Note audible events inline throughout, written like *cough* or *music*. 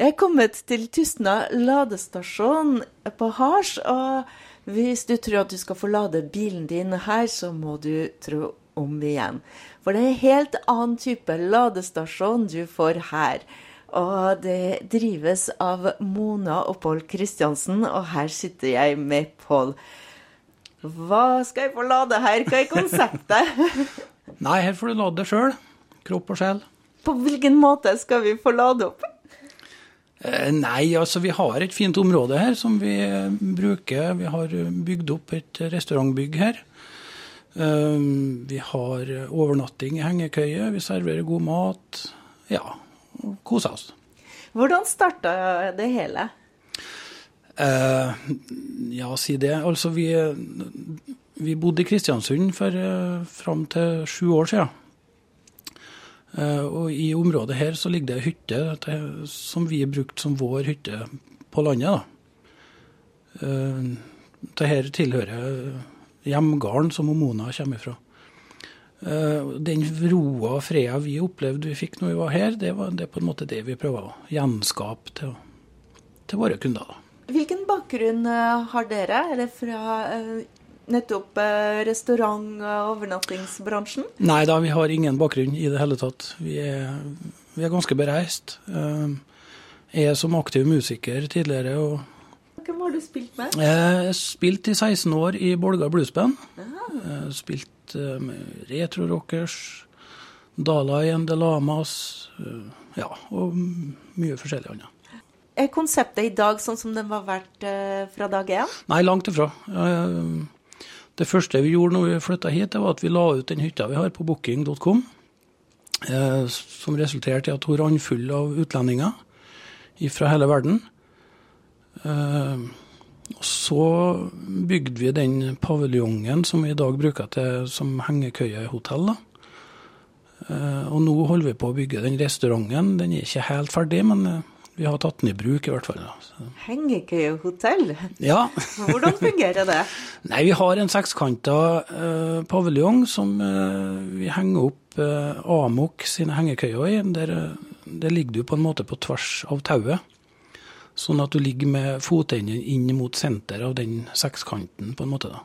Jeg er kommet til Tustna ladestasjon på Hars, og hvis du tror at du skal få lade bilen din her, så må du tro om igjen. For det er en helt annen type ladestasjon du får her. Og det drives av Mona og Pål Kristiansen, og her sitter jeg med Pål. Hva skal jeg få lade her? Hva er konseptet? *laughs* Nei, her får du lade sjøl. Kropp og sjel. På hvilken måte skal vi få lade opp? Eh, nei, altså vi har et fint område her som vi eh, bruker. Vi har bygd opp et restaurantbygg her. Eh, vi har overnatting i hengekøye, vi serverer god mat. Ja, og koser oss. Hvordan starta det hele? Eh, ja, si det. Altså, vi, vi bodde i Kristiansund for fram til sju år siden. Eh, og i området her så ligger det hytte som vi har brukt som vår hytte på landet. Uh, Dette tilhører hjemgården som Mona kommer fra. Den roa og freda vi opplevde vi fikk når vi var her, det var det på en måte det vi prøver å gjenskape til, til våre kunder. Hvilken bakgrunn har dere? Er det fra nettopp eh, restaurant- og overnattingsbransjen? Nei da, vi har ingen bakgrunn i det hele tatt. Vi er, vi er ganske bereist. Eh, jeg er som aktiv musiker tidligere. og Hvem har du spilt med? Jeg har spilt i 16 år i Bolga Bluesband. Ah. Spilt eh, med Retro Rockers, Dalai and the Lamas, ja, og mye forskjellig annet. Er konseptet i dag sånn som den var verdt fra dag én? Nei, langt ifra. Det første vi gjorde når vi flytta hit, det var at vi la ut den hytta vi har på booking.com. Eh, som resulterte i at hun rant full av utlendinger fra hele verden. Eh, og så bygde vi den paviljongen som vi i dag bruker til, som hengekøyehotell. Eh, og nå holder vi på å bygge den restauranten. Den er ikke helt ferdig, men eh, vi har tatt den i bruk, i hvert fall. Hengekøyehotell? Ja. *laughs* Hvordan fungerer det? *laughs* Nei, Vi har en sekskanta uh, paviljong som uh, vi henger opp uh, Amok sine hengekøyer i. Der, der ligger du på en måte på tvers av tauet. Sånn at du ligger med fotenden inn mot senter av den sekskanten, på en måte. da.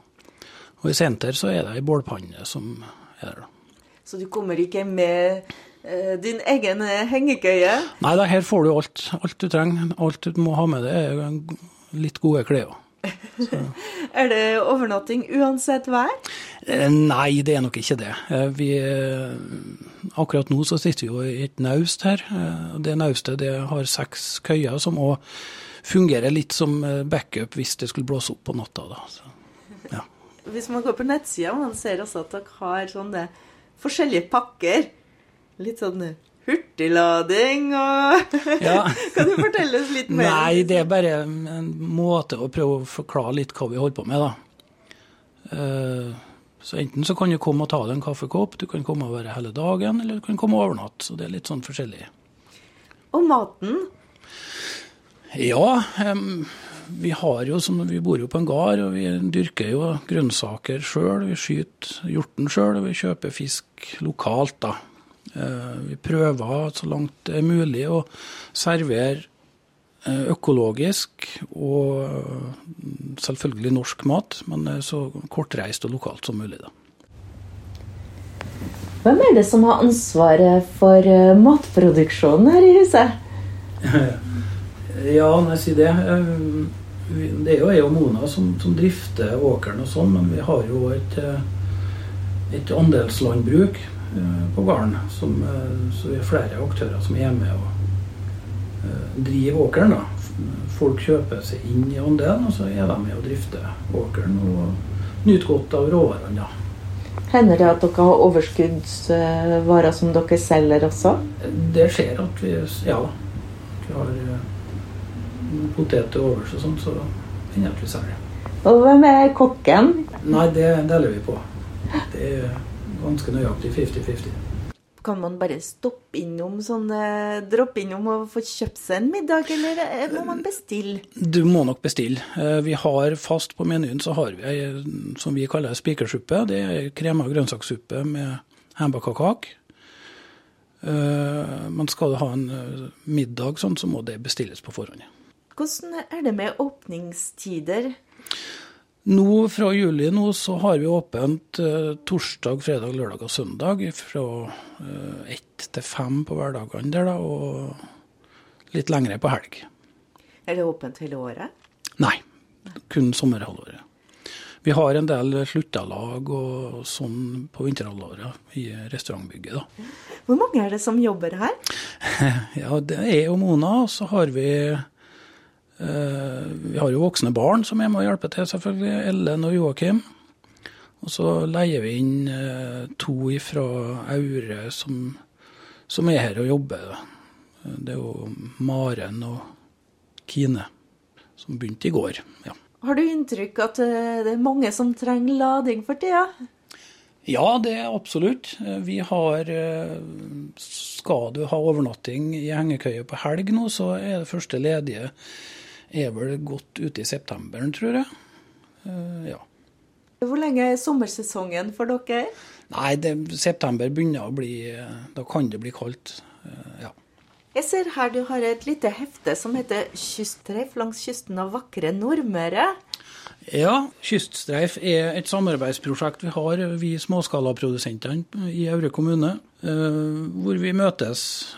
Og i senter så er det ei bålpanne som er der. da. Så du kommer ikke med Eh, din egen eh, hengekøye? Nei da, her får du alt. Alt du trenger. Alt du må ha med deg, er litt gode klær. *laughs* er det overnatting uansett vær? Eh, nei, det er nok ikke det. Vi, akkurat nå så sitter vi jo i et naust her. Det naustet det har seks køyer som òg fungerer litt som backup hvis det skulle blåse opp på natta. Da. Så, ja. Hvis man går på nettsida, man ser også at dere har sånne forskjellige pakker litt sånn hurtiglading og ja. *laughs* Kan du fortelle oss litt mer? Nei, det er bare en måte å prøve å forklare litt hva vi holder på med, da. Eh, så enten så kan du komme og ta deg en kaffekopp, du kan komme og være hele dagen, eller du kan komme og overnatte. Så det er litt sånn forskjellig. Og maten? Ja, vi har jo som vi bor jo på en gard, og vi dyrker jo grønnsaker sjøl. Vi skyter hjorten sjøl, og vi kjøper fisk lokalt, da. Eh, vi prøver så langt det er mulig å servere eh, økologisk og eh, selvfølgelig norsk mat, men så kortreist og lokalt som mulig. da. Hvem er det som har ansvaret for matproduksjonen her i huset? *laughs* Ja, når jeg sier det Det er jo jeg og Mona som, som drifter åkeren og sånn, men vi har jo et, et andelslandbruk på gården. Som, eh, så vi er flere aktører som er med og eh, driver åkeren. da. Folk kjøper seg inn i andelen, og så er de med og drifter åkeren og nyter godt av råvarene. Ja. Hender det at dere har overskuddsvarer som dere selger også? Det skjer at vi ja, vi har poteter til overs og sånn, så hender det at vi selger. Og hvem er kokken? Nei, det deler vi på. Det er ganske nøyaktig 50-50. Kan man bare stoppe innom sånn, droppe innom og få kjøpt seg en middag, eller må man bestille? Du må nok bestille. Eh, vi har fast på menyen så har vi ei som vi kaller spikersuppe. Det er krema grønnsakssuppe med hembakka kake. men skal du ha en eh, middag, sånn, så må det bestilles på forhånd. Hvordan er det med åpningstider? Nå Fra juli nå så har vi åpent eh, torsdag, fredag, lørdag og søndag fra eh, ett til fem på hverdagene der, da, og litt lengre på helg. Er det åpent hele året? Nei, kun sommerhalvåret. Vi har en del sluttalag og sånn på vinterhalvåret i restaurantbygget. da. Hvor mange er det som jobber her? *laughs* Ja, det er jo Mona, og så har vi Vi har jo voksne barn som er med og hjelper til, selvfølgelig. Ellen og Joakim. Og så leier vi inn eh, to fra Aure som, som er her og jobber. Det er jo Maren og Kine, som begynte i går. ja. Har du inntrykk at eh, det er mange som trenger lading for tida? Ja, det er absolutt. Vi har eh, Skal du ha overnatting i hengekøye på helg nå, så er det første ledige er vel godt ute i septemberen, tror jeg. Eh, Ja. Hvor lenge er sommersesongen for dere? Nei, det, september begynner å bli Da kan det bli kaldt. Eh, Ja. Jeg ser her du har et lite hefte som heter 'Kyststreif langs kysten av vakre Nordmøre'. Ja, Kyststreif er et samarbeidsprosjekt vi har, vi småskalaprodusentene i Aure kommune. eh, Hvor vi møtes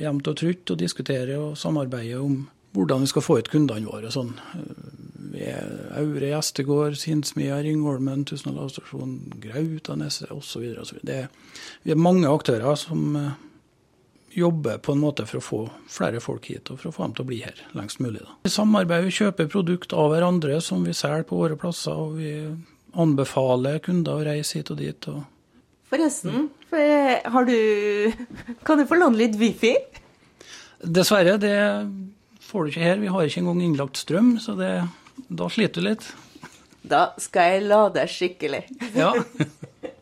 jevnt og trutt og diskuterer og samarbeider om hvordan vi skal få ut kundene våre. sånn. Aure gjestegård, Sinnsmia, Ringholmen, Tusenå stasjon, Grautaneset osv. Vi er mange aktører som eh, jobber på en måte for å få flere folk hit, og for å få dem til å bli her lengst mulig. Da. Vi samarbeider, vi kjøper produkt av hverandre som vi selger på våre plasser, og vi anbefaler kunder å reise hit og dit. Og Forresten, for, eh, har du *laughs* Kan du få låne litt wifi? dessverre, det får du ikke her. Vi har ikke engang innlagt strøm, så det, da sliter du litt. Da skal jeg lade skikkelig. Ja. *laughs*